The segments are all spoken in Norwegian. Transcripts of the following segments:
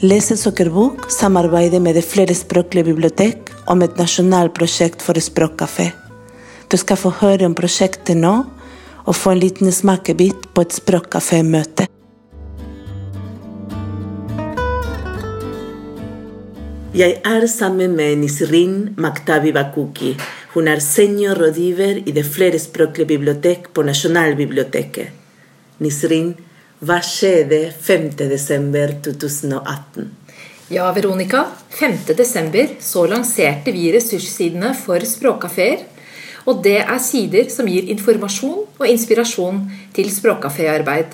Lesesokkerbok samarbeider med det flerspråklige bibliotek om et nasjonalt prosjekt for språkkafé. Du skal få høre om prosjektet nå, og få en liten smakebit på et språkkafé-møte. Jeg er sammen med Nisrin Maktabi Bakuki. Hun er seniorrådgiver i det flerspråklige bibliotek på Nasjonalbiblioteket. Nisrin, hva skjedde 5.12.2018? Ja, Veronica. 5.12. så lanserte vi ressurssidene for språkkafeer. Og det er sider som gir informasjon og inspirasjon til språkkaféarbeid.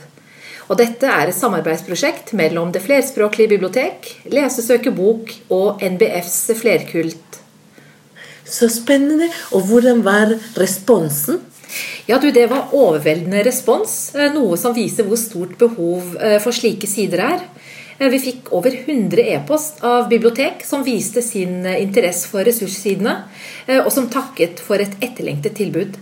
Og dette er et samarbeidsprosjekt mellom Det flerspråklige bibliotek, lesesøkebok og NBFs flerkult. Så spennende. Og hvordan var responsen? Ja, du, Det var overveldende respons, eh, noe som viser hvor stort behov eh, for slike sider er. Eh, vi fikk over 100 e-post av bibliotek som viste sin interesse for ressurssidene, og som takket for et etterlengtet tilbud.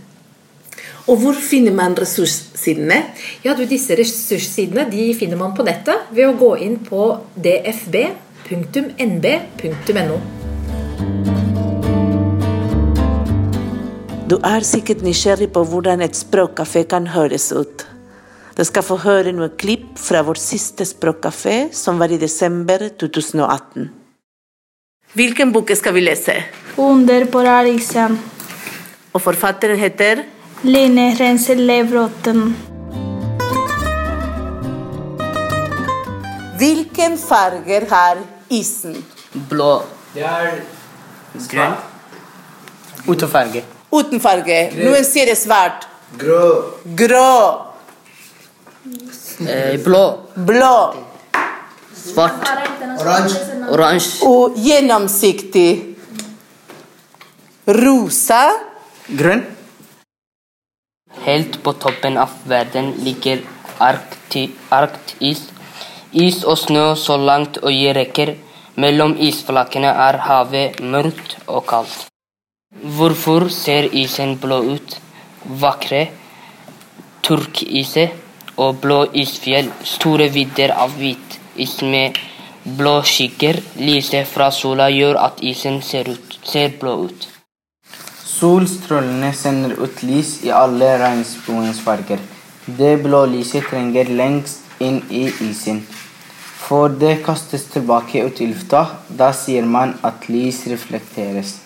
Og hvor finner man ressurssidene? Ja, du, Disse ressurssidene de finner man på nettet ved å gå inn på dfb.nb.no. Du er sikkert nysgjerrig på hvordan et språkkafé kan høres ut. Du skal få høre noen klipp fra vår siste språkkafé, som var i desember 2018. Hvilken bok skal vi lese? Under på Rariksen'. Og forfatteren heter? Line Renselevrotten. Hvilken farger har isen? Blå. Det er Grønn. Uten farge. Uten farge. Noen sier det svart. grå. Grå. Eh, blå. Blå. Svart. Oransje. Oransje. Og gjennomsiktig. Rosa. Grønn. Helt på toppen av verden ligger Arkti Arktis. Is og snø så langt øyet rekker. Mellom isflakene er havet mørkt og kaldt. Hvorfor ser isen blå ut? Vakre turkise og blå isfjell. Store vidder av hvit is med blå skygger. Lyset fra sola gjør at isen ser, ut, ser blå ut. Solstrålene sender ut lys i alle regnbuens farger. Det blå lyset trenger lengst inn i isen. For det kastes tilbake ut i lufta. Da sier man at lys reflekteres.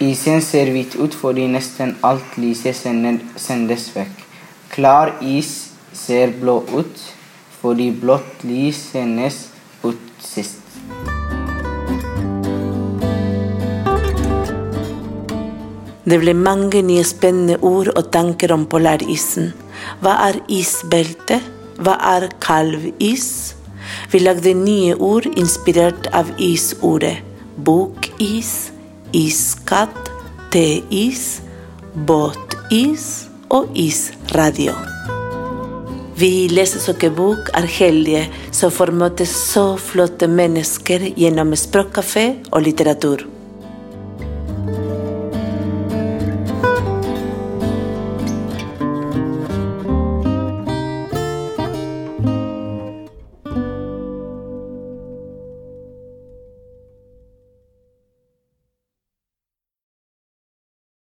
Isen ser hvit ut fordi nesten alt lyset sendes vekk. Klar is ser blå ut fordi blått lys sendes ut sist. Det ble mange nye spennende ord og tanker om polarisen. Hva er isbelte? Hva er kalvis? Vi lagde nye ord inspirert av isordet. Bokis, iskatt, teis, Botis og isradio. Vi leser så er heldige som får møte så flotte mennesker gjennom språkkafé og litteratur.